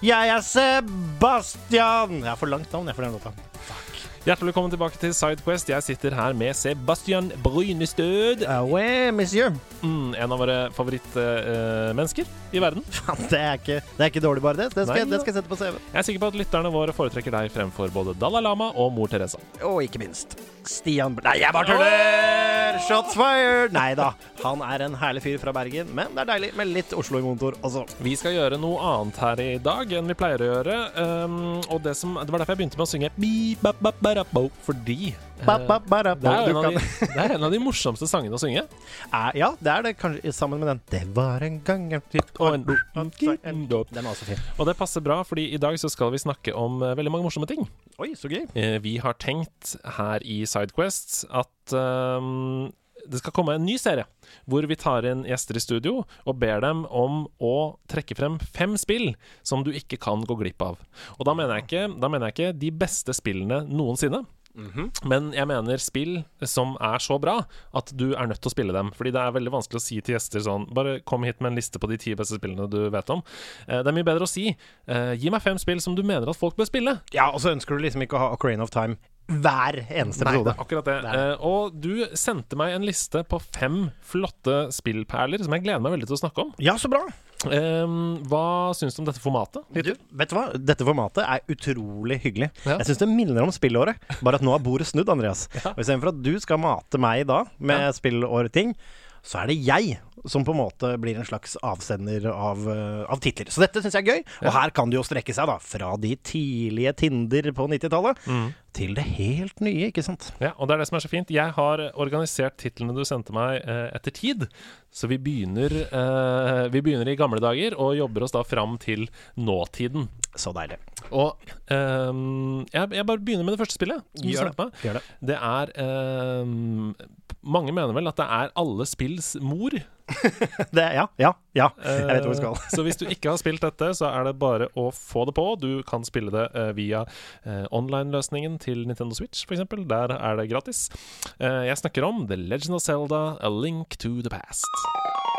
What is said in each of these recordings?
Jeg er Sebastian! Jeg har for langt navn jeg for den låta. Hjertelig velkommen tilbake til Sidequest. Jeg sitter her med Sebastian Brynestød. Uh, monsieur. Mm, en av våre favorittmennesker i verden. Det er ikke, det er ikke dårlig, bare det. Det skal, Nei, det skal jeg sette på CV. Jeg er sikker på at lytterne våre foretrekker deg fremfor både Dalai Lama og mor Teresa. Og ikke minst Stian Br Nei, jeg bare tuller! Shots fired! Nei da. Han er en herlig fyr fra Bergen, men det er deilig med litt Oslo i motor også. Vi skal gjøre noe annet her i dag enn vi pleier å gjøre. Um, og det, som, det var derfor jeg begynte med å synge Bi-ba-ba-ba-da-bo, fordi eh, Ba, ba, ba, da, det, er de, det er en av de morsomste sangene å synge. Er- Ja, det er det kanskje sammen med den Det var en gang en titt Og en- Den er også fin. Og det passer bra, fordi i dag så skal vi snakke om eh, veldig mange morsomme ting. Oi, så gøy. Eh, vi har tenkt her i Sidequest at ehm, det skal komme en ny serie hvor vi tar inn gjester i studio og ber dem om å trekke frem fem spill som du ikke kan gå glipp av. Og da mener jeg ikke, da mener jeg ikke de beste spillene noensinne. Men jeg mener spill som er så bra at du er nødt til å spille dem. Fordi det er veldig vanskelig å si til gjester sånn Bare kom hit med en liste på de ti beste spillene du vet om. Eh, det er mye bedre å si eh, Gi meg fem spill som du mener at folk bør spille. Ja, og så ønsker du liksom ikke å ha Ocarina of Time hver eneste Nei, episode. er akkurat det. Det Eh, og du sendte meg en liste på fem flotte spillperler som jeg gleder meg veldig til å snakke om. Ja, så bra. Um, hva syns du om dette formatet? Du, vet du hva? Dette formatet er utrolig hyggelig. Ja. Jeg syns det minner om spillåret, bare at nå er bordet snudd, Andreas. Og Istedenfor at du skal mate meg da med Ja. spillårting, så er det jeg som på en måte blir en slags avsender av, eh, av titler. Så dette syns jeg er gøy. Og her kan det jo strekke seg da fra de tidlige Tinder på 90-tallet til det helt nye, ikke sant? Ja, og det er det som er så fint. Jeg har organisert titlene du sendte meg eh, etter tid. Så vi begynner, eh, vi begynner i gamle dager og jobber oss da fram til nåtiden. Så deilig. Og ehm, jeg, jeg bare begynner med det første spillet. Gjør det. Gjør det. Det er ehm, Mange mener vel at det er alle spills mor. det. Ja, ja, ja. Jeg vet hvor vi skal. Eh, så hvis du ikke har spilt dette, så er det bare å få det på. Du kan spille det eh, via eh, online-løsningen til Nintendo Switch, f.eks. Der er det gratis. Jeg snakker om The Legend of Zelda A Link to the Past.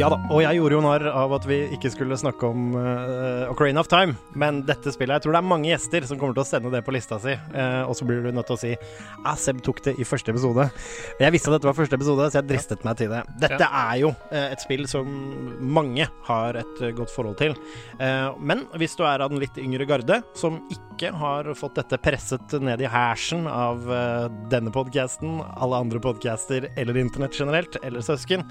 Ja da, og jeg gjorde jo narr av at vi ikke skulle snakke om uh, Ocarina of Time. Men dette spillet Jeg tror det er mange gjester som kommer til å sende det på lista si. uh, og så blir du nødt til å si Ja, Seb tok det i første episode. Jeg visste at dette var første episode, så jeg dristet meg til det. Dette er jo uh, et spill som mange har et godt forhold til. Men hvis du er av den litt yngre garde, som ikke har fått dette presset ned i hæsen av denne podcasten, alle andre podcaster eller internett generelt, eller søsken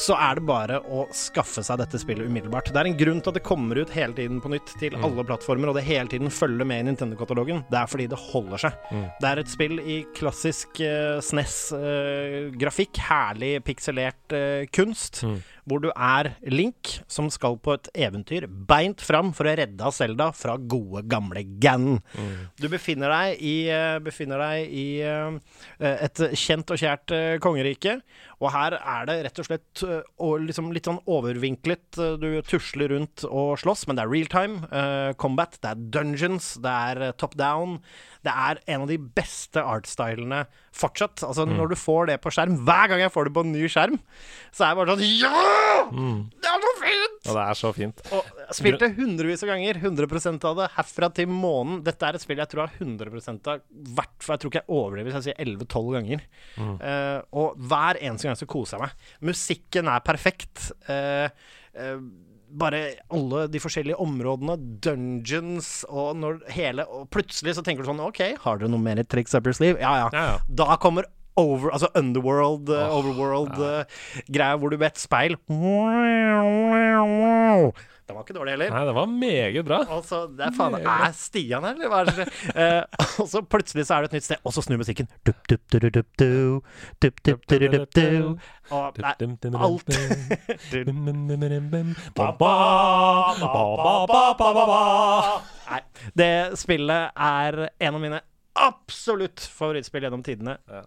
så er det bare å skaffe seg dette spillet umiddelbart. Det er en grunn til at det kommer ut hele tiden på nytt til alle plattformer, og det hele tiden følger med i Nintendo-katalogen. Det er fordi det holder seg. Det er et spill i klassisk uh, SNES-grafikk, herlig pikselert uh, kunst, hvor du er Link som skal på et eventyr beint fram for å redde Selda fra gode, gamle Ganon. Du befinner deg i, eh, befinner deg i eh, et kjent og kjært eh, kongerike. Og her er det rett og slett eh, liksom litt sånn overvinklet. eh, Du tusler rundt og slåss, men det er real time eh, combat. Det er dungeons, det er eh, top down. Det er en av de beste artstylene fortsatt. Altså Når du får det på skjerm Hver gang jeg får det på en ny skjerm, så er jeg bare sånn Ja! Det er så fint! Og det er så fint. Og jeg spilte hundrevis av ganger. 100 av det herfra til månen. Dette er et spill jeg tror jeg har 100 av hvert fall Jeg tror ikke jeg overdriver hvis jeg sier 11-12 ganger. Eh, og hver eneste gang så koser jeg meg. Musikken er perfekt. Uh, bare alle de forskjellige områdene, dungeons og når hele Og plutselig så tenker du sånn OK, har dere noe mer tricks up your sleeve? Ja, ja. Ja, ja. Da kommer over, altså Underworld, oh, Overworld-greia hvor du vet et speil Den var ikke dårlig heller. Nei, det var meget bra. Og så, det er faen Er Stian her, eller hva er det? Eh, og så plutselig så er det et nytt sted, og så snur musikken. Dup, dup, dup, dup, dup, dup, dup, dup, dup, dup. Og nei, alt. Nei, det spillet er en av mine absolutt favorittspill gjennom tidene. Ja.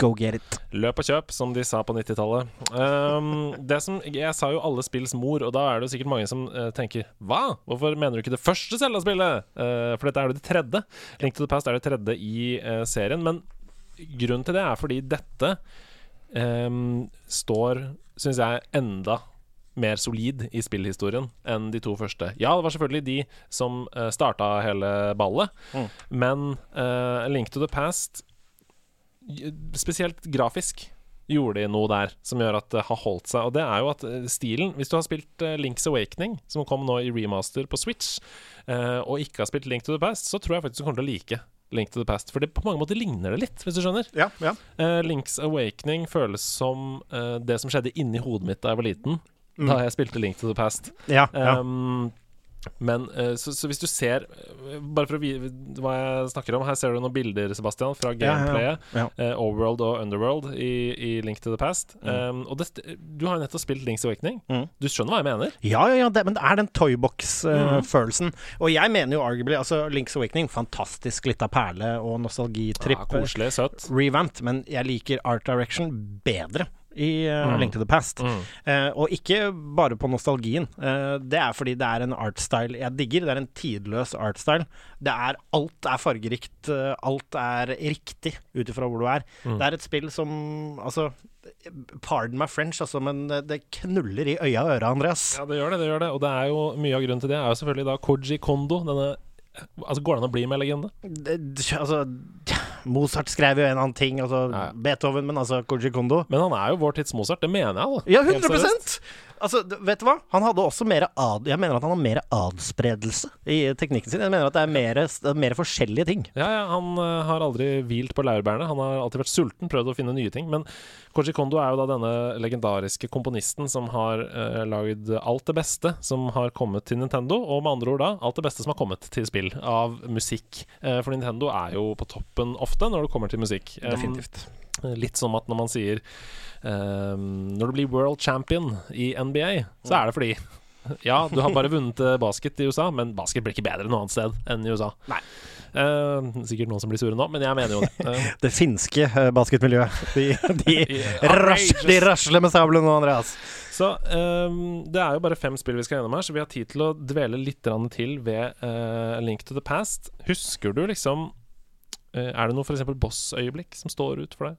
Go get it. Løp og kjøp, som de sa på 90-tallet. Um, jeg sa jo alle spills mor, og da er det jo sikkert mange som uh, tenker Hva? Hvorfor mener du ikke det første Zelda-spillet? Uh, for dette er jo det tredje. Link to the Past er det tredje i uh, serien. Men grunnen til det er fordi dette um, står, syns jeg, enda mer solid i spillhistorien enn de to første. Ja, det var selvfølgelig de som uh, starta hele ballet, Mm. men uh, Link to the Past spesielt grafisk gjorde de noe der som gjør at det har holdt seg. Og det er jo at eh, stilen Hvis du har spilt eh, Link's Awakening, som kom nå i remaster på Switch, eh, og ikke har spilt Link to the Past, så tror jeg faktisk du kommer til å like Link to the Past. For det på mange måter ligner det litt, hvis du skjønner. Ja, ja. Link's Awakening føles som det som skjedde inni hodet mitt da jeg var liten. Da jeg spilte Link to the Past. ja, ja. Um, men eh, så, så hvis du ser eh, Bare for å vite hva jeg snakker om Her ser du noen bilder, Sebastian, fra Ja, ja, ja. Ja. eh, Overworld og Underworld i, i Link to the Past. Um, og det, du har jo nettopp spilt Links Awakening. Mm. Du skjønner hva jeg mener? Ja, ja, ja det, men det er den toybox-følelsen. og jeg mener jo arguably altså Link's Awakening, fantastisk lita perle og Ja, nostalgitripp. koselig, søtt. revamped, men jeg liker Art Direction bedre i uh, Mm. Link to the Past. Mm. Uh, og ikke bare på nostalgien. Uh, det er fordi det er en artstyle jeg digger. Det er en tidløs artstyle. Det er Alt er fargerikt. alt er riktig ut ifra hvor du er. Mm. Det er et spill som Altså, pardon my French, altså, men det, det knuller i øya og øra, Andreas. Ja, det gjør det. det gjør det Og det er jo mye av grunnen til det er jo selvfølgelig da Koji Kondo. Denne Altså, går det an å bli med legende? Det, altså Mozart skrev jo en annen ting, altså Ja. Beethoven, men altså Koji Kondo. Men han er jo vår tids Mozart, det mener jeg, da. Ja, 100 seriøst. Altså, vet du hva? Han hadde også mer ad... Jeg mener at han har mer adspredelse i teknikken sin. Jeg mener at det er mer, er mer forskjellige ting. Ja, ja, han eh, har aldri hvilt på laurbærene. Han har alltid vært sulten, prøvd å finne nye ting. Men Koji Kondo er jo da denne legendariske komponisten som har uh, lagd alt det beste som har kommet til Nintendo, og med andre ord da alt det beste som har kommet til spill av musikk. Uh, for Nintendo er jo på toppen ofte når det kommer til musikk. Um, Litt som at når man sier um, Når du blir world champion i NBA, så er det fordi Ja, du har bare vunnet eh, basket i USA, men basket blir ikke bedre noe annet sted enn i USA. Nei. Uh, sikkert noen som blir sure nå, men jeg mener jo det. Uh. Det finske basketmiljøet. De, de, rasler, de rasler med sabelen nå, Andreas. så um, det er jo bare fem spill vi skal gjennom her, så vi har tid til å dvele litt til ved uh, Link to the Past. Husker du liksom Er det noe f.eks. boss-øyeblikk som står ut for deg?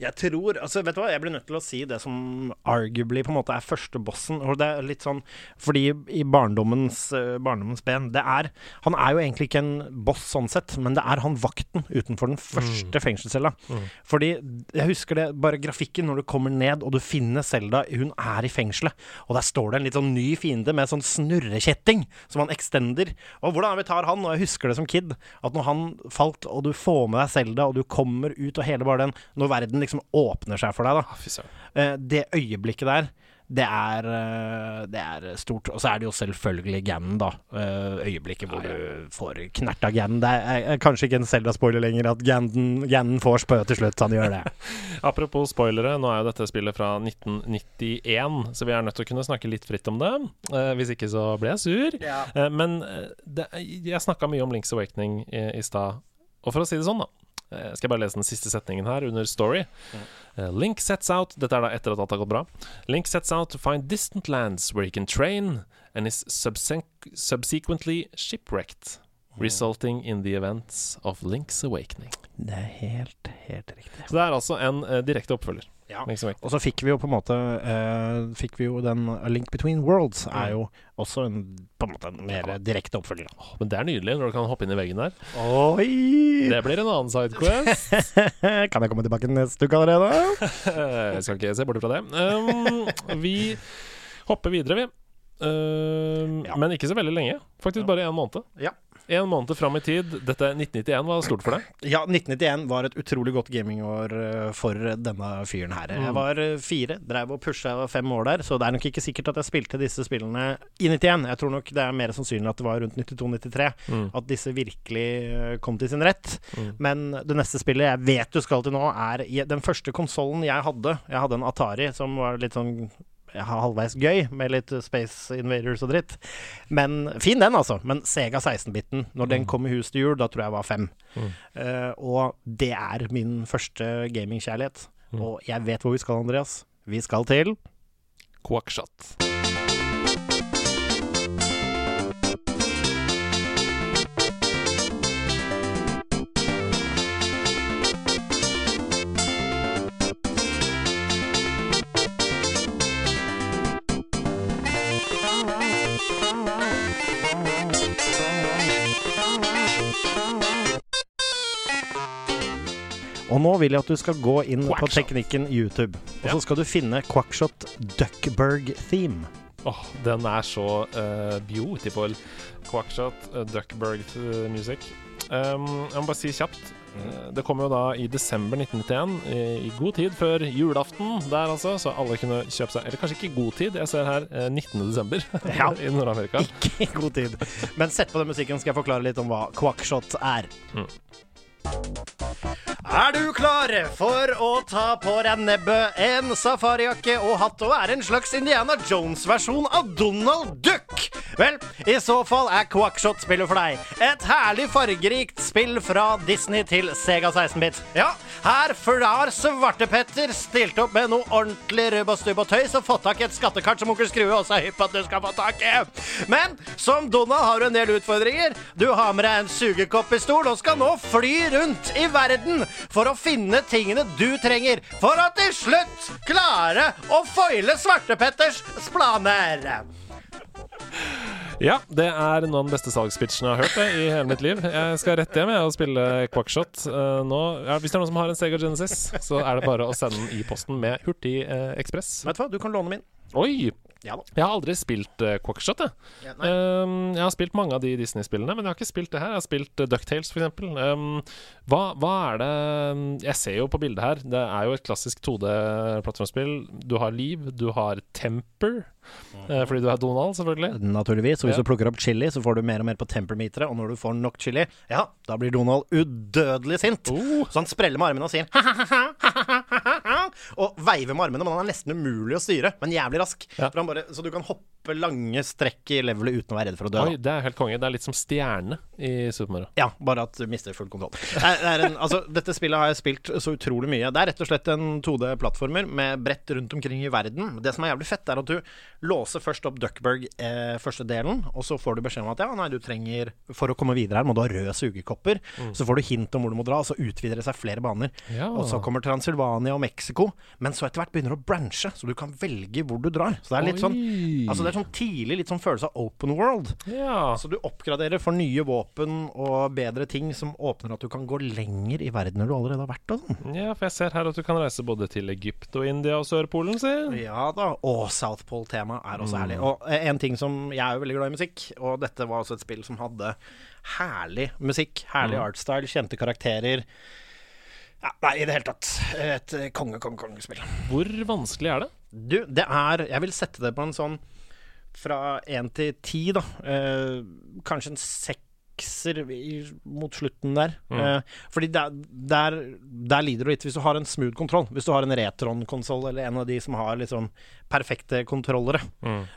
Jeg tror Altså, vet du hva, jeg blir nødt til å si det som arguably på en måte er første bossen. Og det er litt sånn Fordi i barndommens, eh, barndommens ben Det er Han er jo egentlig ikke en boss sånn sett, men det er han vakten utenfor den første fengselscella. Mm. Fordi jeg husker det bare grafikken når du kommer ned og du finner Selda, hun er i fengselet. Og der står det en litt sånn ny fiende med sånn snurrekjetting som han extender. Og hvordan vi tar han, og jeg husker det som kid, at når han falt, og du får med deg Selda, og du kommer ut, og hele bare den Når verden liksom åpner seg for deg, da. Ah. Eh, det øyeblikket der, det er, eh, det er stort. Og så er det jo selvfølgelig Ganon, da. Eh, øyeblikket hvor du får knerta Ganon. Det er kanskje ikke en Zelda-spoiler lenger at Ganon får spø til slutt. Han gjør det. Apropos spoilere, nå er jo dette spillet fra 1991, så vi er nødt til å kunne snakke litt fritt om det. Eh, hvis ikke så blir jeg sur. Eh, men det, jeg snakka mye om Links Awakening i, i stad, og for å si det sånn, da. Eh, Skal jeg bare lese den siste setningen her under Story? Eh, Link sets out Dette er da etter at alt har gått bra. Link sets out to find distant lands where he can train, and is subsequently shipwrecked, resulting in the events of Link's Awakening. Det er helt, helt riktig. Så det er altså en uh, direkte oppfølger. Ja. Og så fikk vi jo på en måte eh, Fikk vi jo den A Link Between Worlds er jo også en, på en måte en mer direkte oppfølger. Oh, Men det er nydelig når du kan hoppe inn i veggen der. Oi! Det blir en annen sidequest. kan jeg komme tilbake neste uke allerede? Jeg skal ikke se bort fra det. Um, vi hopper videre, vi. Uh, Ja. Men ikke så veldig lenge. Faktisk bare en måned. Ja. En måned fram i tid. Dette 1991 var stort for deg? Ja, 1991 var et utrolig godt gamingår eh, for denne fyren her. Jeg var eh, fire, dreiv og pusha, fem år der, så det er nok ikke sikkert at jeg spilte disse spillene i 91. Jeg tror nok det er mer sannsynlig at det var rundt 92-93 Mm. at disse virkelig eh, kom til sin rett. Mm. Men det neste spillet jeg vet du skal til nå, er den første konsollen jeg hadde. Jeg hadde en Atari som var litt sånn halvveis gøy, med litt Space Invaders og dritt. Men Fin den, altså. Men Sega 16-biten, når den kom i hus til jul, da tror jeg jeg var fem. Mm. Uh, og det er min første gamingkjærlighet. Mm. Og jeg vet hvor vi skal, Andreas. Vi skal til Quackshot. Og nå vil jeg at du skal gå inn på teknikken YouTube. Og Ja. så skal du finne Quackshot Duckburg Theme. Åh, den er så uh, beautiful. Quackshot, uh, Duckburg eh, music. Um, jeg må bare si kjapt. eh, det kom jo da i desember 1991, i, god tid før julaften der, altså. Så alle kunne kjøpe seg Eller kanskje ikke god tid, jeg ser her eh, 19. desember Ja. i Nord-Amerika. Ikke i god tid. Men sett på den musikken, skal jeg forklare litt om hva Quackshot er. Mm. Er du klar for å ta på deg nebbet, en safarijakke og hatt og være en slags Indiana Jones-versjon av Donald Duck? Vel, i så fall er Quackshot spillet for deg. Et herlig fargerikt spill fra Disney til Sega 16-bit. Ja, her har Svartepetter stilt opp med noe ordentlig rubb og stubb og tøys og fått tak i et skattekart som onkel Skrue også er hypp på at du skal få tak i. Men som Donald har du en del utfordringer. Du har med deg en sugekoppistol og skal nå fly rundt i verden for å finne tingene du trenger for å til slutt klare å foile Svartepetters planer. Ja, det er noen av den beste salgspitchen jeg har hørt det, i hele mitt liv. Jeg skal rett hjem jeg, og spille Quackshot uh, nå. Ja, hvis det er noen som har en Sega Genesis, så er det bare å sende den i posten med Hurtigekspress. Vet du hva, du kan låne min. Oi! Ja da. Jeg har aldri spilt uh, Quackshot, jeg. Ja, Um, jeg har spilt mange av de Disney-spillene, men jeg har ikke spilt det her. Jeg har spilt uh, Ducktales, for eksempel. Um, hva, hva er det Jeg ser jo på bildet her, det er jo et klassisk 2D-plattformspill. Du har Liv, du har Temper, uh, fordi du er Donald, selvfølgelig. Naturligvis. Og hvis Ja. du plukker opp chili, så får du mer og mer på tempermeteret. Og når du får nok chili, ja, da blir Donald udødelig sint. Oh. Så han spreller med armene og sier Og veiver med armene, men han er nesten umulig å styre. Men jævlig rask. Ja. Bare, så du kan hoppe lange strekk i levelet uten å være redd for å dø. Oi, det er helt konge. Det er litt som stjerne i Super Ja, bare at du mister full kontroll. Det er, en, altså, dette spillet har jeg spilt så utrolig mye. Det er rett og slett en 2D-plattformer med brett rundt omkring i verden. Det som er jævlig fett, er at du låser først opp Duckburg eh, første delen, og så får du beskjed om at ja, nei, du trenger For å komme videre her må du ha røde sugekopper. Så får du hint om hvor du må dra, og så utvider det seg flere baner. Ja. Og så kommer Transilvania og Mexico, men så etter hvert begynner du å branche, så du kan velge hvor du drar. Så det er litt sånn Altså det er sånn tidlig litt sånn følelse av open world. Ja. Så du oppgraderer for nye våpen og bedre ting som åpner at du kan gå lenger i verden enn du allerede har vært. og sånn. ja, for jeg ser her at du kan reise både til Egypt og India og Sørpolen, si. Ja da. Og South Pole-temaet er også herlig. Og eh, en ting som Jeg er jo veldig glad i musikk, og dette var også et spill som hadde herlig musikk. Herlig artstyle, kjente karakterer. Ja, nei, i det hele tatt. Et eh, konge-konge-kongespill. Hvor vanskelig er det? Du, det er Jeg vil sette det på en sånn fra én til ti, da. Eh, kanskje en sekser mot slutten der. Eh, fordi der, der, der lider du litt hvis du har en smooth kontroll. Hvis du har en Retron-konsoll eller en av de som har litt sånn perfekte kontrollere,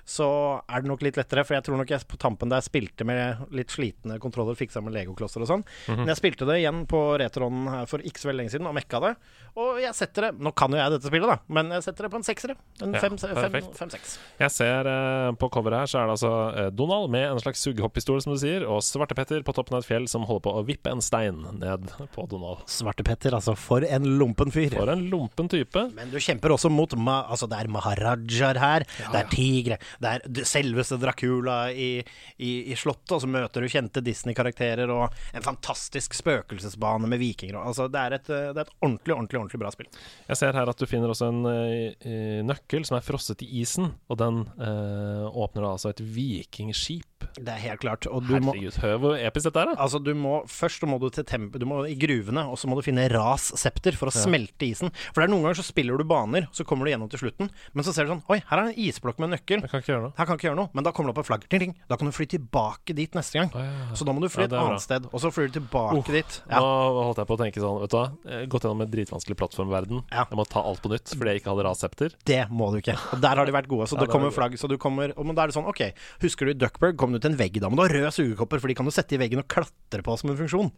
så er det nok litt lettere. For jeg tror nok jeg på tampen der spilte med litt slitne kontroller, fiksa med legoklosser og sånn. Men jeg spilte det igjen på Retron for ikke så veldig lenge siden og mekka det. Og jeg setter det Nå kan jo jeg dette spillet, da, men jeg setter det på en seksere. En Ja, fem- fem- perfekt. fem-seks. Jeg ser eh, på coveret her så er det altså eh, Donald med en slags sugehoppistol, som du sier, og Svartepetter på toppen av et fjell som holder på å vippe en stein ned på Donald. Svarte Petter, altså. For en lompen fyr. For en lompen type. Men du kjemper også mot ma Altså, det er maharajaer her. det er tigre. Det er d- selveste Dracula i, i, i Slottet. Og så møter du kjente Disney-karakterer og en fantastisk spøkelsesbane med vikinger. og- Altså, det er et, eh, det er et ordentlig, ordentlig, ordentlig bra spill. Jeg ser her at du finner også en eh, nøkkel som er frosset i isen, og den uh, åpner da altså et vikingskip Det er helt klart. Og du Herregud, hør hvor episk dette er, da. Altså, du må Først må du til temp du må i gruvene, og så må du finne ras-septer for å smelte isen. For det er noen ganger så spiller du baner, så kommer du gjennom til slutten, men så ser du sånn Oi, her er en isblokk med en nøkkel. Jeg kan ikke gjøre noe. Her kan ikke gjøre noe. Men da kommer det opp et flagg. Ting, ting. Da kan du fly tilbake dit neste gang. Oh, ja. Så da må du fly Ja, et er bra. annet sted, og så flyr du tilbake oh, dit. Ja. Nå holdt jeg på å tenke sånn, vet du hva. Gått gjennom en dritvanskelig plattformverden. Ja. Jeg må ta alt på nytt fordi jeg ikke hadde rassepter. Det må du ikke. Og der har de vært gode. Så Ja, det det kommer flagg. Så du kommer Og men da er det sånn, OK, husker du Duckburg kom du til en vegg da, men du har røde sugekopper, for de kan du sette i veggen og klatre på som en funksjon.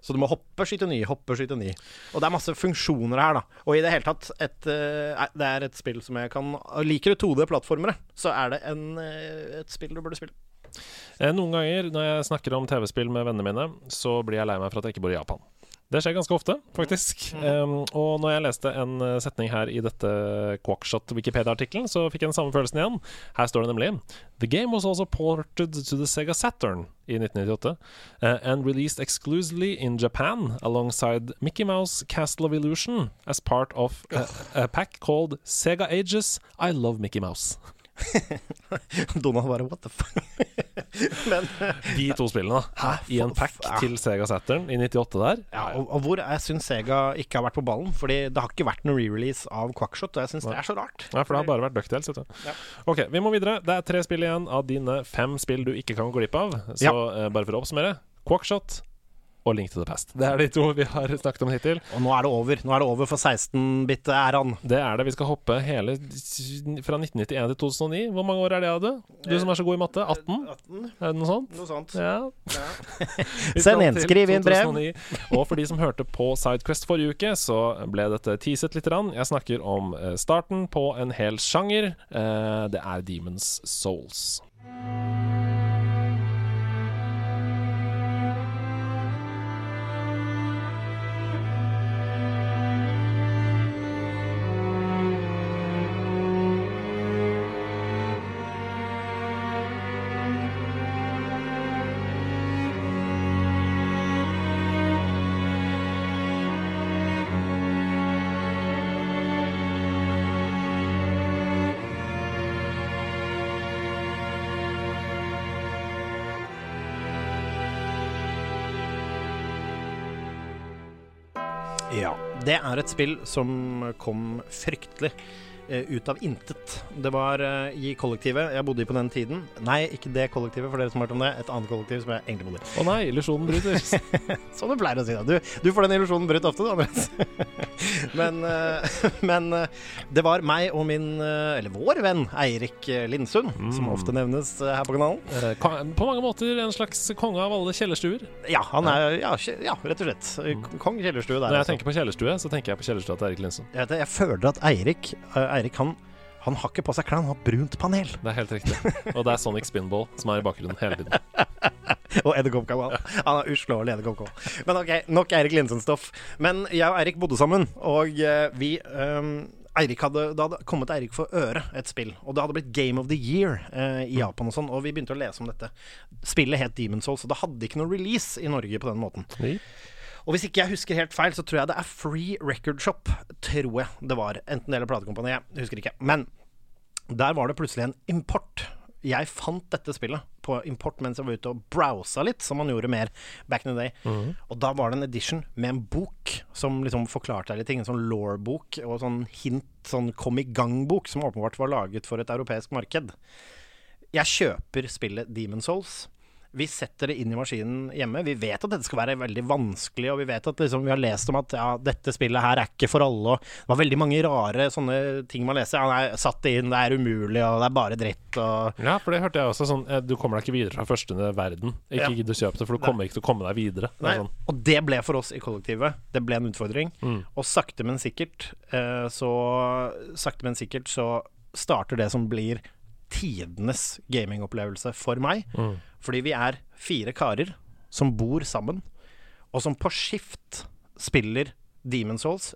Så du må hoppe, skyte ny, hoppe, skyte ny. Og det er masse funksjoner her, da. Og i det hele tatt, et, eh, det er et spill som jeg kan Liker du 2D-plattformere, så er det en, eh, et spill du burde spille. Eh, Noen ganger når jeg snakker om TV-spill med vennene mine, så blir jeg lei meg for at jeg ikke bor i Japan. Det skjer ganske ofte, faktisk. Um, og når jeg leste en eh, setning her i dette Quackshot Wikipedia-artikkelen, så fikk jeg den samme følelsen igjen. Her står det nemlig The game was also ported to the Sega Saturn i 1998, uh, and released exclusively in Japan alongside Mickey Mouse Castle of Illusion as part of a, a pack called Sega Ages I Love Mickey Mouse. Donald bare What the fuck? Men De to spillene, da. I en pack Ja. til Sega Saturn i 98 der. Ja, og, og hvor jeg syns Sega ikke har vært på ballen. Fordi det har ikke vært noen re-release av Quackshot, og jeg syns det er så rart. Ja, for det har bare vært Ducktails. vet du. Ja. Ok, vi må videre. Det er tre spill igjen av dine fem spill du ikke kan gå glipp av. Så eh, bare for å oppsummere Quackshot og Link to the Past. Det er de to vi har snakket om hittil. Og nå er det over. Nå er det over for 16-bit-æraen. Det er det. Vi skal hoppe hele fra 1991 til 2009. Hvor mange år er det, Ade? Du som er så god i matte. 18? 18, Er det noe sånt? noe sånt. Ja. Ja. Send inn, skriv inn brev. Og for de som hørte på Sidequest forrige uke, så ble dette teaset litt. Grann. Jeg snakker om eh, starten på en hel sjanger. Eh, Det er Demons Souls. Er et spill som kom fryktelig ut av intet. Det var eh, i kollektivet jeg bodde i på den tiden. Nei, ikke det kollektivet, for dere som har hørt om det. Et annet kollektiv som jeg egentlig bodde i. Å nei, illusjonen brytes. Som du pleier å si, da. Du, du får den illusjonen brutt ofte, du, Andreas. men eh, men eh, det var meg og min, eh, eller vår venn, Eirik Lindsund, som Mm. ofte nevnes eh, her på kanalen. Eh, På mange måter en slags konge av alle kjellerstuer. Ja, han er ja, ja rett og slett. Kong Kjellerstue der. Når jeg altså. tenker på kjellerstue, så tenker jeg på kjellerstua til Erik Lindsund. Jeg, jeg føler at Eirik, eh, Eirik han, han har ikke på seg klær, han har brunt panel. Det er helt riktig. Og det er Sonic Spinball som er i bakgrunnen hele tiden. Og edderkoppkall. Han er uslåelig edderkoppkall. Men ok, nok Eirik Linsen-stoff. Men jeg og Eirik bodde sammen, og eh, vi um Eirik hadde, Det hadde kommet Eirik for øre et spill, og det hadde blitt Game of the Year eh, i Japan og sånn, og vi begynte å lese om dette. Spillet het Demon's Souls, og det hadde ikke noe release i Norge på den måten. Og hvis ikke jeg husker helt feil, så tror jeg det er Free Record Shop, tror jeg det var. Enten det eller platekompaniet, jeg husker ikke. Men der var det plutselig en import. Jeg fant dette spillet på import mens jeg var ute og browsa litt, som man gjorde mer back in the day. Og da var det en edition med en bok som liksom forklarte deg litt ting. En sånn law-bok og sånn hint, sånn kom i gang-bok, som åpenbart var laget for et europeisk marked. Jeg kjøper spillet Demon Souls. Vi setter det inn i maskinen hjemme. Vi vet at dette skal være veldig vanskelig, og vi vet at liksom, vi har lest om at ja, dette spillet her er ikke for alle. Og det var veldig mange rare sånne ting man leser. Ja, nei, satt det inn, det er umulig, og det er bare dritt, og Ja, for det hørte jeg også. Sånn, eh, du kommer deg ikke videre fra første verden. Ikke Ja. gidd å kjøpe det, for du kommer ikke til å komme deg videre. Det Nei, sånn. og det ble for oss i kollektivet. Det ble en utfordring. Mm. Og sakte, men sikkert eh, så Sakte, men sikkert så starter det som blir tidenes gamingopplevelse for meg. Mm. Fordi vi er fire karer som bor sammen, og som på skift spiller Demon Souls.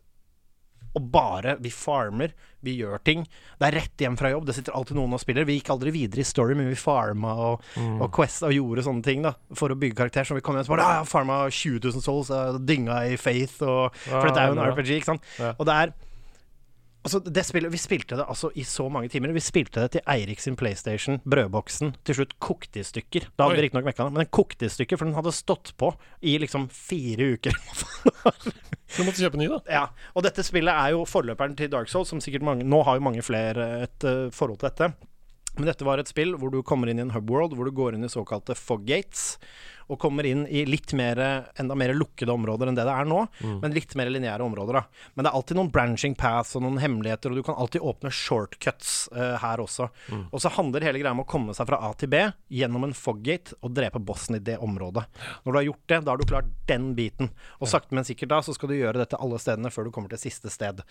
Og bare Vi farmer, vi gjør ting. Det er rett hjem fra jobb, det sitter alltid noen og spiller. Vi gikk aldri videre i story, men vi farma og, og Quest og gjorde sånne ting da for å bygge karakter. Så vi kom hjem og så bare Ja, farma 20 000 souls, dynga i Faith, og For dette er jo en. RPG, ikke sant. Ja. Og det er Altså, det spillet, Vi spilte det altså i så mange timer. Vi spilte det til Eirik sin PlayStation, brødboksen. Til slutt kokte i stykker. Da hadde Oi. vi riktignok mekka den, men den kokte i stykker, for den hadde stått på i liksom fire uker. Du måtte kjøpe ny, da. ja, Og dette spillet er jo forløperen til Dark Souls, som sikkert mange Nå har jo mange flere et uh, forhold til dette. Men dette var et spill hvor du kommer inn i en hubworld, hvor du går inn i såkalte foggates. Og kommer inn i litt mer, enda mer lukkede områder enn det det er nå. Men litt mer lineære områder, da. Men det er alltid noen branching paths og noen hemmeligheter, og du kan alltid åpne shortcuts uh, her også. Og så handler hele greia om å komme seg fra A til B gjennom en foggate og drepe bossen i det området. Når du har gjort det, da har du klart den biten. Og sakte, men sikkert da, så skal du gjøre dette alle stedene før du kommer til siste sted.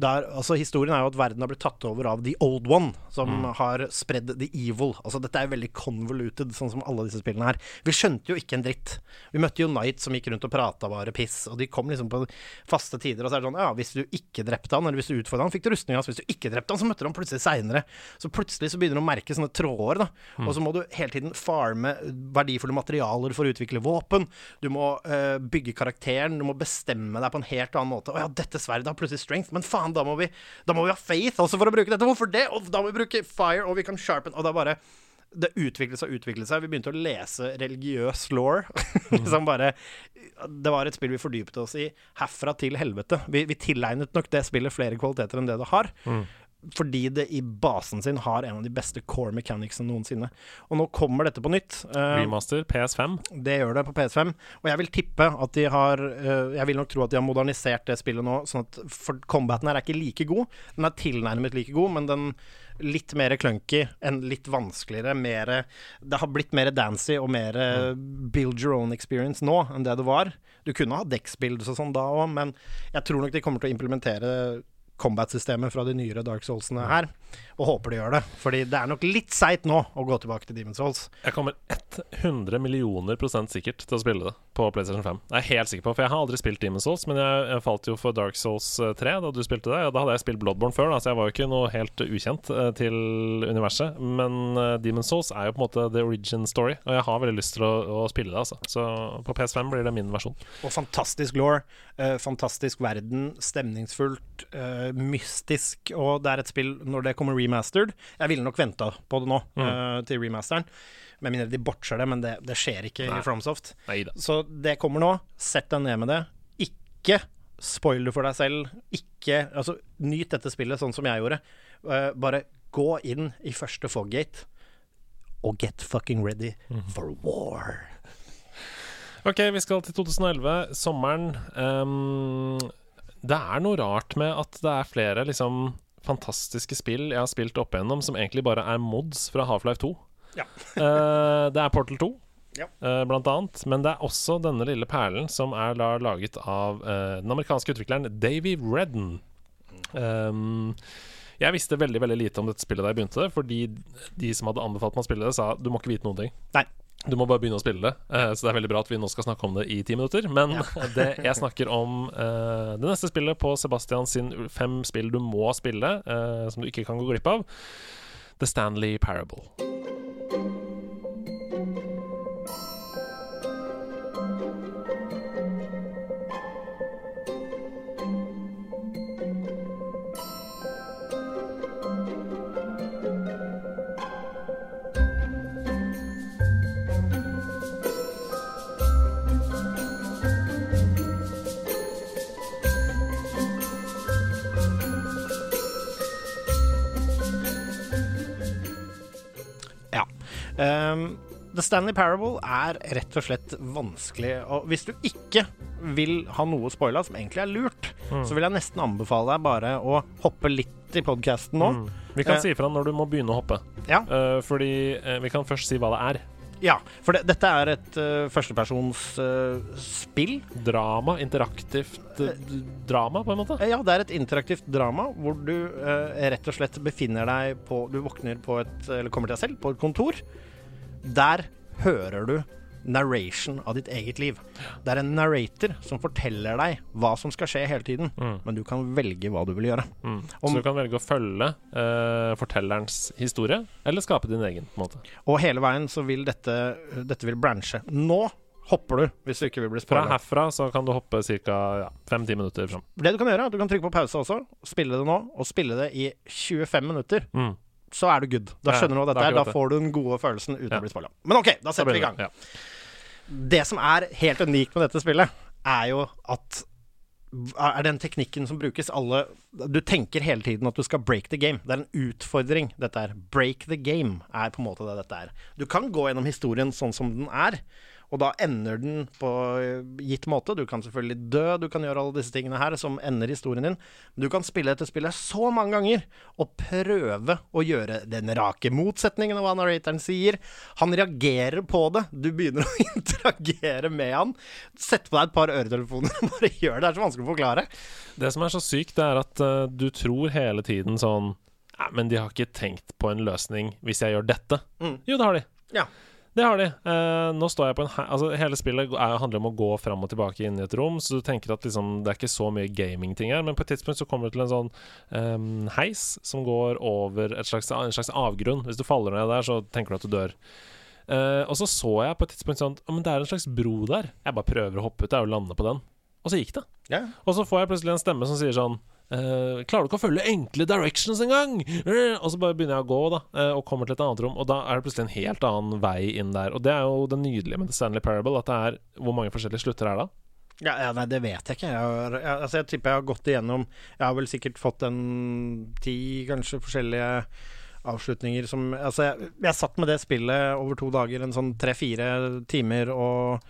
Der, altså Historien er jo at verden har blitt tatt over av The Old One, som har spredd the evil. Altså Dette er veldig convoluted, sånn som alle disse spillene her. Vi skjønte jo ikke en dritt. Vi møtte jo Knight som gikk rundt og prata bare piss, og de kom liksom på faste tider, og så er det sånn Ja, hvis du ikke drepte han, eller hvis du utfordra han, fikk du rustninga hans. Hvis du ikke drepte han, så møtte du han plutselig seinere. Så plutselig så begynner du å merke sånne tråder, da. Og så må du hele tiden farme verdifulle materialer for å utvikle våpen. Du må uh, bygge karakteren, du må bestemme deg på en helt annen måte. Å ja, dette sverdet har plutselig strength, men faen, da må vi, da må vi ha faith også for å bruke dette. Hvorfor det? Og da må vi bruke fire, og vi kan sharpen Og det er bare det utviklet seg og utviklet seg. Vi begynte å lese religiøs law. liksom bare Det var et spill vi fordypet oss i herfra til helvete. Vi, vi tilegnet nok det spillet flere kvaliteter enn det det har. Fordi det i basen sin har en av de beste core mechanicsene noensinne. Og nå kommer dette på nytt. Uh, Remaster PS5. det gjør det på PS5. Og jeg vil tippe at de har uh, Jeg vil nok tro at de har modernisert det spillet nå, sånn at for combaten her er ikke like god. Den er tilnærmet like god, men den litt mer clunky enn litt vanskeligere. Mere, det har blitt mer dancy og mer mm. build your own experience nå enn det det var. Du kunne ha dex-builds og sånn da òg, men jeg tror nok de kommer til å implementere combat-systemet fra de nyere Dark Soulsene her, og håper de gjør det. Fordi det er nok litt seigt nå å gå tilbake til Demon's Souls. Jeg kommer 100 millioner prosent sikkert til å spille det på PlayStation 5. Det er jeg helt sikker på, for jeg har aldri spilt Demon's Souls, men jeg, jeg falt jo for Dark Souls eh, 3 da du spilte det. Da hadde jeg spilt Bloodborne før, da, så jeg var jo ikke noe helt ukjent uh, til universet. Men uh, Demon's Souls er jo på en måte the origin story, og jeg har veldig lyst til å, å spille det, altså. Så på PS5 blir det min versjon. Og fantastisk law, uh, fantastisk verden, stemningsfullt, eh, mystisk. Og det er et spill når det kommer remastered. Jeg ville nok venta på det nå, eh, til remasteren. Med mindre de botcher det, men det, det skjer ikke Nei. i Fromsoft. Neida. Så det kommer nå. Sett deg ned med det. Ikke spoil det for deg selv. Ikke Altså, nyt dette spillet sånn som jeg gjorde. Uh, bare gå inn i første foggate og get fucking ready for war. Ok, vi skal til 2011, sommeren. Um, det er noe rart med at det er flere liksom fantastiske spill jeg har spilt opp igjennom, som egentlig bare er mods fra Half-Life 2. Ja. Eh, det er Portal 2, Ja. eh, blant annet. Men det er også denne lille perlen som er laget av eh, den amerikanske utvikleren Davy Redden. Um, jeg visste veldig veldig lite om dette spillet da jeg begynte fordi de som hadde anbefalt meg å spille det, sa du må ikke vite noen ting. Nei. Du må bare begynne å spille det. Uh, så det er veldig bra at vi nå skal snakke om det i ti minutter. Men det jeg snakker om uh, det neste spillet på Sebastian sin fem spill du må spille, uh, som du ikke kan gå glipp av. The Stanley Parable. Ja. Ehm, The Stanley Parable er rett og slett vanskelig. Og hvis du ikke vil ha noe spoila, som egentlig er lurt, så vil jeg nesten anbefale deg bare å hoppe litt i podkasten nå. Mm. Vi kan Eh. si ifra når du må begynne å hoppe. Ja. Uh, fordi uh, vi kan først si hva det er. Ja, for det, dette er et uh, førstepersons Uh, spill. Drama. Interaktivt uh, drama, på en måte. Eh, Ja, det er et interaktivt drama hvor du eh, rett og slett befinner deg på Du våkner på et Eller kommer til deg selv på et kontor. Der hører du narration av ditt eget liv. Det er en narrator som forteller deg hva som skal skje hele tiden, Mm. men du kan velge hva du vil gjøre. Mm. Om- Så du kan velge å følge uh, fortellerens historie, eller skape din egen. på en måte Og hele veien så vil dette Dette vil branche. Nå hopper du hvis du ikke vil bli Fra herfra så kan du hoppe ca. Ja, fem-ti minutter fram. Det du kan gjøre, er du kan trykke på pause også, spille det nå, og spille det i 25 minutter. Mm. Så er du good. Da skjønner du hva dette er. Da får du den gode følelsen uten å bli spoila. Men OK, da setter vi i det- gang. Det som er helt unikt med dette spillet, er jo at er den teknikken som brukes alle Du tenker hele tiden at du skal break the game. Det er en utfordring, dette er. Break the game er på en måte det dette er. Du kan gå gjennom historien sånn som den er, og da ender den på gitt måte. Du kan selvfølgelig dø, du kan gjøre alle disse tingene her som ender historien din. Men du kan spille dette spillet så mange ganger og prøve å gjøre den rake motsetningen av hva narratoren sier. Han reagerer på det. Du begynner å interagere med han. Sett på deg et par øretelefoner og bare gjør det. Det er så vanskelig å forklare. Det som er så sykt, det er at uh, du tror hele tiden sånn Nei, men de har ikke tenkt på en løsning hvis jeg gjør dette. Mm. Jo, det har de. Ja. Det har de. Eh, nå står jeg på en Altså Hele spillet er, handler om å gå fram og tilbake inn i et rom, så du tenker at liksom det er ikke så mye gamingting her, men på et tidspunkt så kommer du til en sånn um, heis som går over et slags, en slags avgrunn. Hvis du faller ned der, så tenker du at du dør. Eh, og så så jeg på et tidspunkt sånn «Å, Men det er en slags bro der. Jeg bare prøver å hoppe ut der og lande på den. Og så gikk det. Yeah. Og så får jeg plutselig en stemme som sier sånn eh, Klarer du ikke å følge enkle directions engang? Uh, og så bare begynner jeg å gå, da, uh, og kommer til et annet rom, og da er det plutselig en helt annen vei inn der. Og det er jo det nydelige med The Stanley Parable, at det er Hvor mange forskjellige slutter er da. Ja, ja, nei, det vet jeg ikke. Jeg, har, jeg, altså, jeg tipper jeg har gått igjennom Jeg har vel sikkert fått en ti, kanskje, forskjellige avslutninger som Altså, jeg, jeg satt med det spillet over to dager, en sånn tre-fire timer, og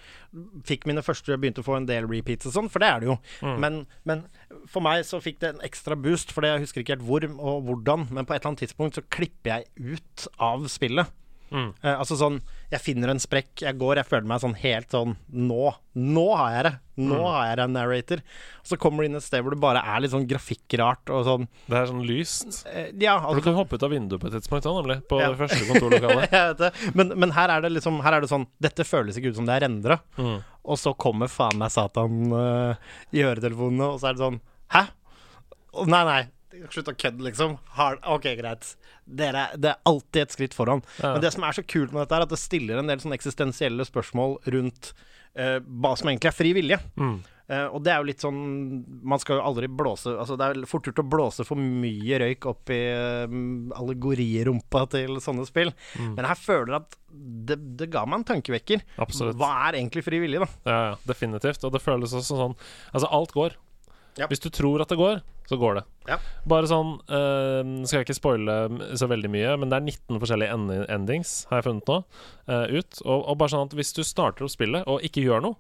fikk mine første Begynte å få en del repeats og sånn, for det er det jo. Mm. Men, men for meg så fikk det en ekstra boost, for jeg husker ikke helt hvor og hvordan, men på et eller annet tidspunkt så klipper jeg ut av spillet. Mm. Eh, altså sånn Jeg finner en sprekk, jeg går, jeg føler meg sånn helt sånn Nå! Nå har jeg det! Nå Mm. har jeg det, en narrator. Og så kommer du inn et sted hvor det bare er litt sånn grafikkrart og sånn Det er sånn lyst. Uh, Ja, For du altså kan hoppe ut av vinduet på et tidspunkt da, nemlig. På Ja. det første kontorlokalet. jeg vet det. Men, men her er det liksom Her er det sånn Dette føles ikke ut som det er rendra. Mm. Og så kommer faen meg Satan uh, i øretelefonene, og så er det sånn Hæ? Nei, nei. Slutt å kødde, liksom. Hard. ok, greit. Dere, det er alltid et skritt foran. Ja. Men det som er så kult med dette, er at det stiller en del sånne eksistensielle spørsmål rundt uh, hva som egentlig er fri vilje. Mm. Uh, og det er jo litt sånn Man skal jo aldri blåse Altså Det er fort gjort å blåse for mye røyk opp i uh, allegorirumpa til sånne spill. Mm. Men her føler jeg at det, det ga meg en tankevekker. Absolutt. Hva er egentlig fri vilje, da? Ja, ja, definitivt. Og det føles også sånn Altså, alt går. Ja. Hvis du tror at det går, så går det. Ja. Bare sånn uh, Skal jeg ikke spoile så veldig mye, men det er 19 forskjellige end endings, har jeg funnet nå, uh, ut. Og, og bare sånn at hvis du starter opp spillet og ikke gjør noe,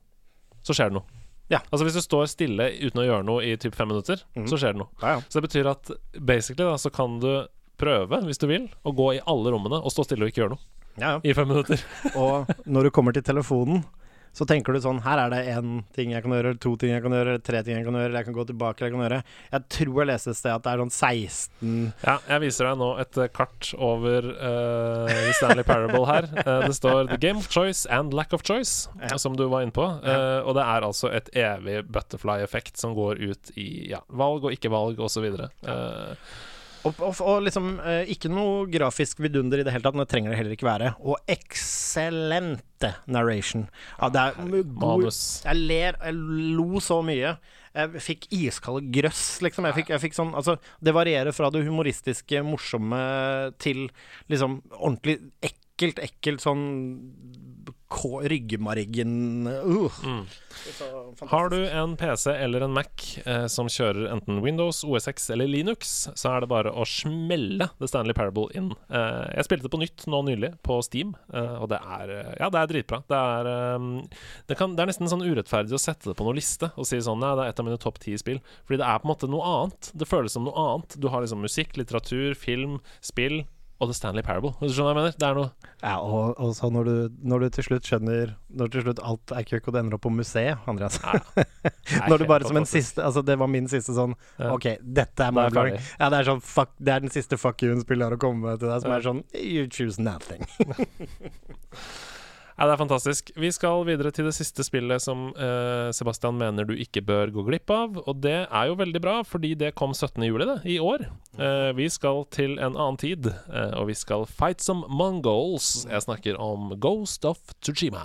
så skjer det noe. Ja. Altså Hvis du står stille uten å gjøre noe i typ fem minutter, mm. så skjer det noe. Ja, ja. Så det betyr at basically da så kan du prøve, hvis du vil, å gå i alle rommene og stå stille og ikke gjøre noe ja, ja. i fem minutter. Og når du kommer til telefonen, så tenker du sånn Her er det én ting jeg kan gjøre, to ting jeg kan gjøre, tre ting jeg kan gjøre, jeg kan gå tilbake, jeg kan gjøre Jeg tror jeg leste et sted at det er sånn 16 Ja, jeg viser deg nå et eh, kart over uh, The Stanley Parable her. Uh, det står 'The game of choice and lack of choice', Ja. som du var inne på. Eh, og det er altså et evig butterfly-effekt som går ut i ja, valg og ikke valg, osv. Uh, Og, og, og liksom eh, ikke noe grafisk vidunder i det hele tatt, men det trenger det heller ikke være. Og eksellente narration. Ja, det er god. Jeg ler, jeg lo så mye. Jeg fikk iskalde grøss, liksom. Jeg fikk, jeg fikk sånn Altså, det varierer fra det humoristiske, morsomme til liksom ordentlig ekkelt, ekkelt sånn Ryggmargen uh. Mm. Har du en PC eller en Mac eh, som kjører enten Windows, OSX eller Linux, så er det bare å smelle The Stanley Parable inn. Eh, jeg spilte det på nytt nå nylig, på Steam, eh, og det er eh, Ja, det er dritbra. Det er, um, det, kan, det er nesten sånn urettferdig å sette det på noen liste og si sånn Nei, det er et av mine topp ti spill. Fordi det er på en måte noe annet. Det føles som noe annet. Du har liksom musikk, litteratur, film, spill. Og The Stanley Parable. Hvis du skjønner hva jeg mener? Det er noe Ja, og, og så når du, når du til slutt skjønner Når til slutt alt er køkk og det ender opp på museet, Andreas er Når du bare som en siste Altså, det var min siste sånn Ja. OK, dette er mind-blowing. Ja, det er sånn fuck Det er den siste fuck you-en-spillet har å komme til deg, som Ja. er sånn You choose nothing. Ja, det er fantastisk. Vi skal videre til det siste spillet som eh, Sebastian mener du ikke bør gå glipp av. Og det er jo veldig bra, fordi det kom 17. juli det, i år. Eh, vi skal til en annen tid, eh, og vi skal fight some mongols. Jeg snakker om Ghost of Tsushima.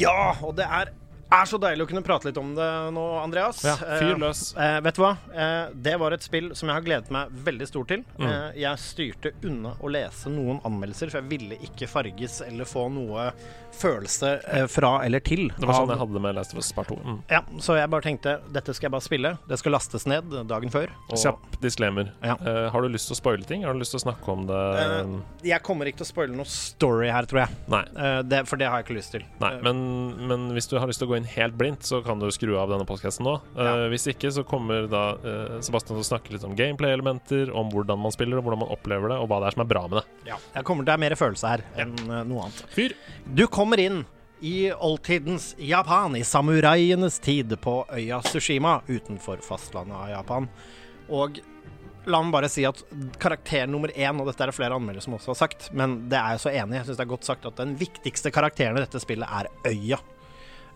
Ja, og det er, er så deilig å kunne prate litt om det nå, Andreas. Ja, fyr Eh, løs. eh, vet du hva? Eh, det var et spill som jeg har gledet meg veldig stort til. Mm. Eh, jeg styrte unna å lese noen anmeldelser, for jeg ville ikke farges eller få noe følelse eh, fra eller til. Det var sånn jeg hadde med Last of Us Part 2. Mm. Ja, så jeg bare tenkte dette skal jeg bare spille. Det skal lastes ned dagen før. og- Kjapp disclaimer. Ja. Eh, har du lyst til å spoile ting? Har du lyst til å snakke om det? Jeg kommer ikke til å spoile noe story her, tror jeg. Nei. Eh, det, for det har jeg ikke lyst til. Nei, men, men hvis du har lyst til å gå inn helt blindt, så kan du skru av denne postkassen nå. Ja. Uh, Hvis ikke, så kommer da uh, Sebastian til å snakke litt om gameplay-elementer, om hvordan man spiller, og hvordan man opplever det, og hva det er som er bra med det. ja. kommer, det er mer følelse her enn eh, noe annet. Fyr! Du kommer inn i oldtidens Japan, i samuraienes tid, på øya Sushima utenfor fastlandet av Japan. Og la meg bare si at karakter nummer én, og dette er det flere anmeldere som også har sagt, men det er jeg så enig i, jeg syns det er godt sagt at den viktigste karakteren i dette spillet er øya.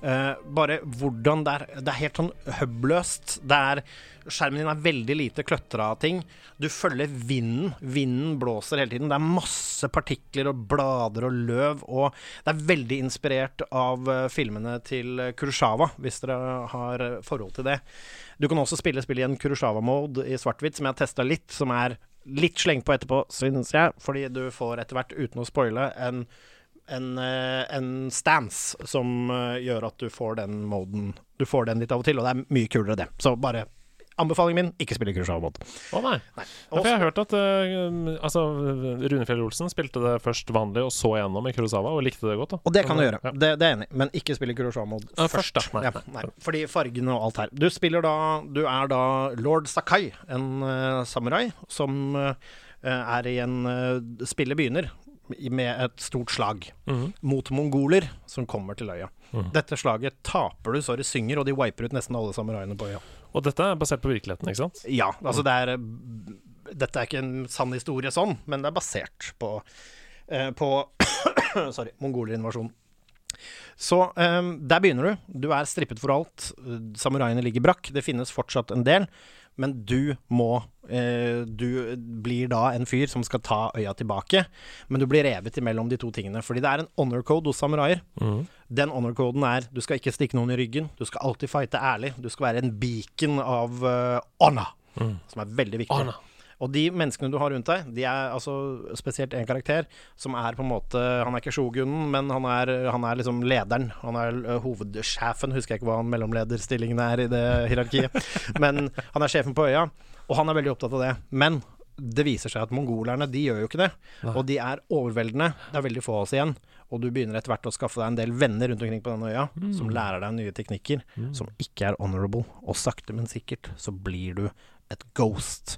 Eh, bare hvordan det er Det er helt sånn hubløst. Det er Skjermen din er veldig lite kløtra av ting. Du følger vinden. Vinden blåser hele tiden. Det er masse partikler og blader og løv. Og det er veldig inspirert av eh, filmene til Kurosawa, hvis dere har eh, forhold til det. Du kan også spille spill i en Kurosawa-mode i svart-hvitt, som jeg har testa litt, som er litt slengt på etterpå, syns jeg, fordi du får etter hvert, uten å spoile, en en, eh, en stance som eh, gjør at du får den moden Du får den litt av og til, og det er mye kulere, det. Så bare Anbefalingen min ikke spille Kurosawa-mod. Å nei. Ja, for jeg har hørt at uh, altså, Rune Fjell Olsen spilte det først vanlig, og så gjennom i Kurosawa, og likte det godt. da Og det kan du gjøre, Ja. det, det er enig men ikke spille Kurosawa-mod Ja, først. først. Nei, ja, nei. nei, fordi fargene og alt her. Du spiller da Du er da lord Sakai, en uh, samurai som uh, er i en uh, Spillet begynner med et stort slag Mhm. mot mongoler som kommer til øya. Mhm. Dette slaget taper du så det synger, og de wiper ut nesten alle samuraiene på øya. Og dette er basert på virkeligheten, ikke sant? Ja, altså det er Dette er ikke en sann historie sånn, men det er basert på eh, På Sorry, mongolerinvasjonen. Så eh, der begynner du. Du er strippet for alt. Samuraiene ligger brakk. Det finnes fortsatt en del. Men du må eh, Du blir da en fyr som skal ta øya tilbake. Men du blir revet imellom de to tingene. Fordi det er en honor code hos samuraier. Mm. Den honor coden er du skal ikke stikke noen i ryggen. Du skal alltid fighte ærlig. Du skal være en beacon av honor, Mm. som er veldig viktig. Honor. Og de menneskene du har rundt deg, de er altså spesielt en karakter som er på en måte Han er ikke shogunen, men han er, han er liksom lederen. Han er uh, hovedsjefen, husker jeg ikke hva han mellomlederstillingen er i det hierarkiet. men han er sjefen på øya, og han er veldig opptatt av det. Men det viser seg at mongolerne de gjør jo ikke det. Og de er overveldende. Det er veldig få av oss igjen. Og du begynner etter hvert å skaffe deg en del venner rundt omkring på denne øya, som lærer deg nye teknikker Mm. som ikke er honorable. Og sakte, men sikkert så blir du et ghost.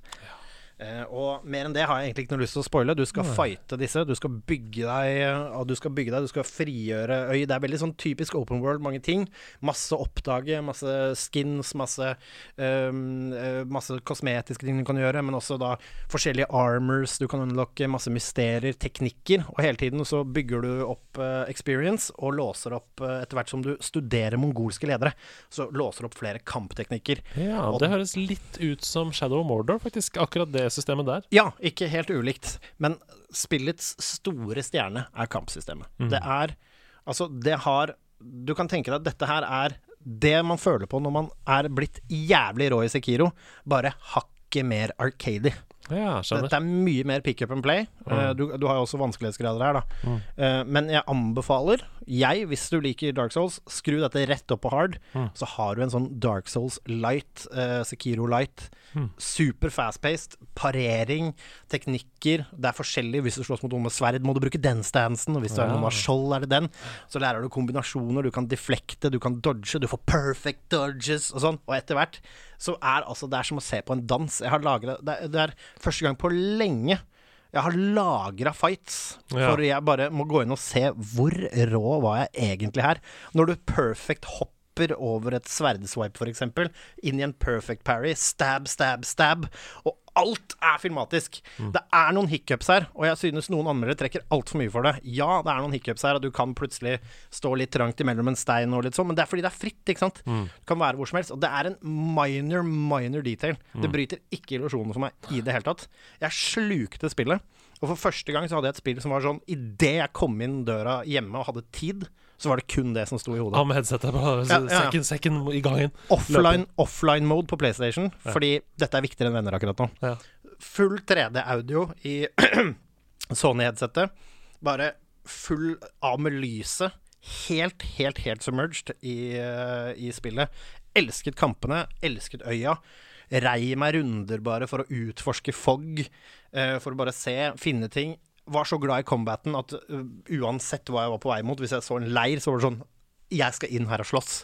Eh, og mer enn det har jeg egentlig ikke noe lyst til å spoile. Du skal fighte disse. Du skal bygge deg og Du skal bygge deg, du skal frigjøre øy. Det er veldig sånn typisk open world, mange ting. Masse oppdage, masse skins, masse um, eh, Masse kosmetiske ting du kan gjøre, men også da forskjellige armors. Du kan unlocke masse mysterier, teknikker. Og hele tiden så bygger du opp uh, experience og låser opp uh, etter hvert som du studerer mongolske ledere. Så låser du opp flere kampteknikker. Ja, Og- det høres litt ut som Shadow of Mordor, faktisk. Akkurat det systemet der. Ja, ikke helt ulikt, men spillets store stjerne er kampsystemet. Mm. Det er Altså, det har Du kan tenke deg at dette her er det man føler på når man er blitt jævlig rå i Sekiro, bare hakket mer arcady. Ja. Dette er mye mer pick up and play. Mm. Du, du har jo også vanskelighetsgrader her, da. Mm. Men jeg anbefaler, jeg, hvis du liker Dark Souls, skru dette rett opp på hard. Mm. Så har du en sånn Dark Souls light, uh, Sekiro light. Mm. Super fast-paced. Parering, teknikker. Det er forskjellig. Hvis du slåss mot noen med sverd, må du bruke den stansen. Og hvis du er Ja. noen med skjold, er det den. Så lærer du kombinasjoner. Du kan deflekte, du kan dodge, du får perfect dodges og sånn. Og etter hvert så er altså Det er som å se på en dans. Jeg har lagra det, er, det er første gang på lenge jeg har lagra fights, Ja. for jeg bare må gå inn og se hvor rå var jeg egentlig her. Når du perfect hopper over et sverdswipe, f.eks., inn i en perfect parry, stab, stab, stab, og alt er filmatisk. Det er noen hiccups her, og jeg synes noen anmeldere trekker altfor mye for det. Ja, det er noen hiccups her, og du kan plutselig stå litt trangt imellom en stein og litt sånn, men det er fordi det er fritt, ikke sant? Det kan være hvor som helst. Og det er en minor, minor detail. Det bryter ikke illusjonen for meg i det hele tatt. Jeg slukte spillet. Og for første gang så hadde jeg et spill som var sånn Idet jeg kom inn døra hjemme og hadde tid, så var det kun det som sto i hodet. Ja, med headsetet på. Ja, ja, ja. Sekken i gangen. Offline, offline mode på PlayStation, fordi dette er viktigere enn venner akkurat nå. Ja. Full 3D-audio i Sony-headsetet. Bare full av med lyset. Helt, helt, helt submerged i, eh, i spillet. Elsket kampene, elsket øya. Rei meg runder bare for å utforske fog, eh, for å bare se, finne ting. Var så glad i combaten at uh, uansett hva jeg var på vei mot, hvis jeg så en leir, så var det sånn jeg skal inn her og slåss.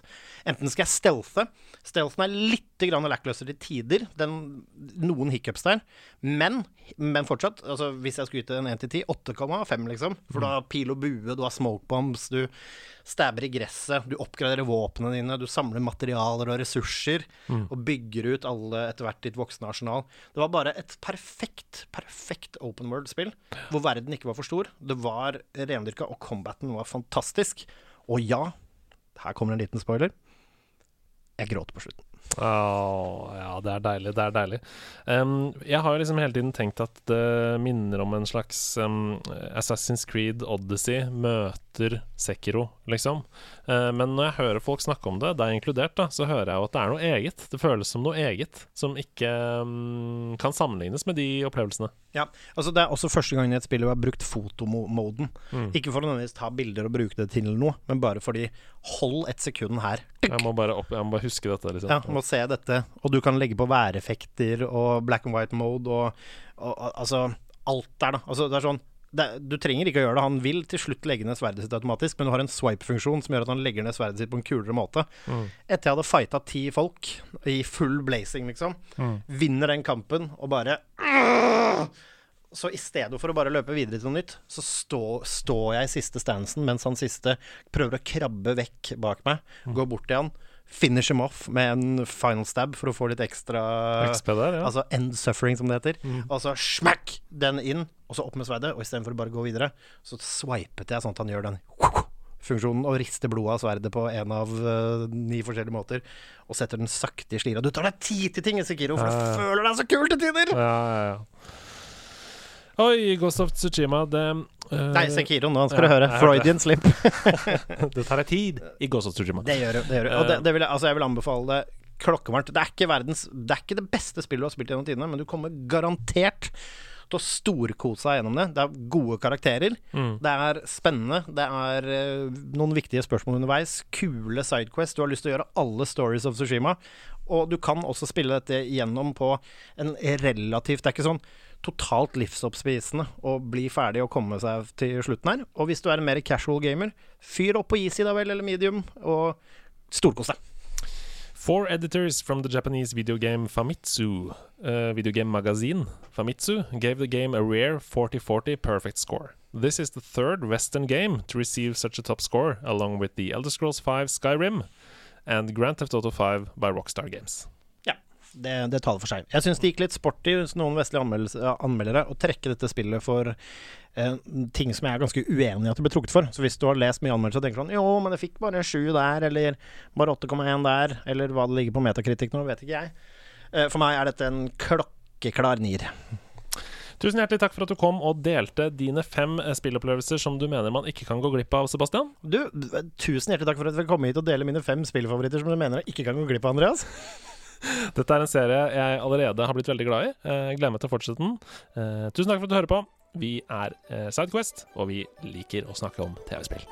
Enten skal jeg stealthe. Stealthen er litt lackløser til tider. Den, noen hiccups der. Men, men fortsatt, altså, hvis jeg skulle yte en 1 til 10, 8,5, liksom. For du har pil og bue, du har smoke bombs, du stabber i gresset, du oppgraderer våpnene dine, du samler materialer og ressurser, og bygger ut alle etter hvert ditt voksne arsenal. Det var bare et perfekt, perfekt open world-spill, hvor verden ikke var for stor. Det var rendyrka, og combaten var fantastisk. Og ja, her kommer en liten spoiler. Jeg gråter på slutten. Oh, ja, det er deilig. Det er deilig. Um, jeg har liksom hele tiden tenkt at det minner om en slags um, Assassin's Creed Odyssey møter Sekiro, liksom. Uh, men når jeg hører folk snakke om det, deg inkludert, da, så hører jeg jo at det er noe eget. Det føles som noe eget, som ikke um, kan sammenlignes med de opplevelsene. Ja, altså Det er også første gang i et spill hvor jeg har brukt fotomoden. Ikke for å nødvendigvis ta bilder og bruke det til noe, men bare fordi Hold et sekund her. Jeg må bare, opp, jeg må bare huske dette, liksom. Ja, må se dette. Og du kan legge på væreffekter og black and white mode og, og, og altså Alt der, da. Altså, det er sånn er- du trenger ikke å gjøre det. Han vil til slutt legge ned sverdet sitt automatisk, men du har en swipe-funksjon som gjør at han legger ned sverdet sitt på en kulere måte. Etter jeg hadde fighta ti folk i full blazing, liksom, vinner den kampen og bare så i stedet for å bare løpe videre til noe nytt, så stå, står jeg i siste stansen mens han siste prøver å krabbe vekk bak meg. Går bort til han, finish him off med en final stab for å få litt ekstra XP der, ja. Altså end suffering, som det heter. Og så smack den inn, og så opp med sverdet. Og istedenfor å bare gå videre, så swipet jeg sånn at han gjør den funksjonen og rister blodet av sverdet på en av uh, ni forskjellige måter. Og setter den sakte i slira. Du tar deg tid til ting, Sekiro, for Ja, ja. du føler deg så kul til tider! ja, ja, ja. Oi, Ghost of Tsushima, det uh, Nei, Sekiro, nå skal Ja, du høre. Freudian det. Slip. Det tar deg tid i Ghost of Tsushima. Det gjør det. det, gjør det. Og det, det vil jeg, altså jeg vil anbefale det klokkevarmt. Det er ikke verdens Det er ikke det beste spillet du har spilt gjennom tidene, men du kommer garantert til å storkose deg gjennom det. Det er gode karakterer. Mm. Det er spennende. Det er uh, noen viktige spørsmål underveis. Kule sidequests. Du har lyst til å gjøre alle stories of Sushima. Og du kan også spille dette gjennom på en relativt Det er ikke sånn totalt livsoppspisende å bli ferdig og komme seg til slutten her. Og hvis du er en mer casual gamer, fyr opp på easy da vel, eller medium, og storkos deg. Four editors from the Japanese video game Famitsu uh, video game magazine, Famitsu, gave the game a rare 40-40 perfect score. This is the third Western game to receive such a top score, along with the Elder Scrolls 5 Skyrim and Grand Theft Auto 5 by Rockstar Games. Det, det taler for seg. Jeg syns det gikk litt sporty hos noen vestlige anmeldere å trekke dette spillet for eh, ting som jeg er ganske uenig i at det ble trukket for. Så hvis du har lest mye anmeldelser og tenker sånn Jo, men det fikk bare 7 der, eller bare 8,1 der, eller hva det ligger på metakritikk nå, vet ikke jeg. Eh, for meg er dette en klokkeklar nier. Tusen hjertelig takk for at du kom og delte dine fem eh, spillopplevelser som du mener man ikke kan gå glipp av, Sebastian. Du, tusen hjertelig takk for at dere kom hit og dele mine fem spillfavoritter som du mener jeg ikke kan gå glipp av, Andreas. Dette er en serie jeg allerede har blitt veldig glad i. Eh, Jeg gleder meg til å fortsette den. Eh, Tusen takk for at du hører på. Vi er eh, Sidequest, og vi liker å snakke om TV-spill.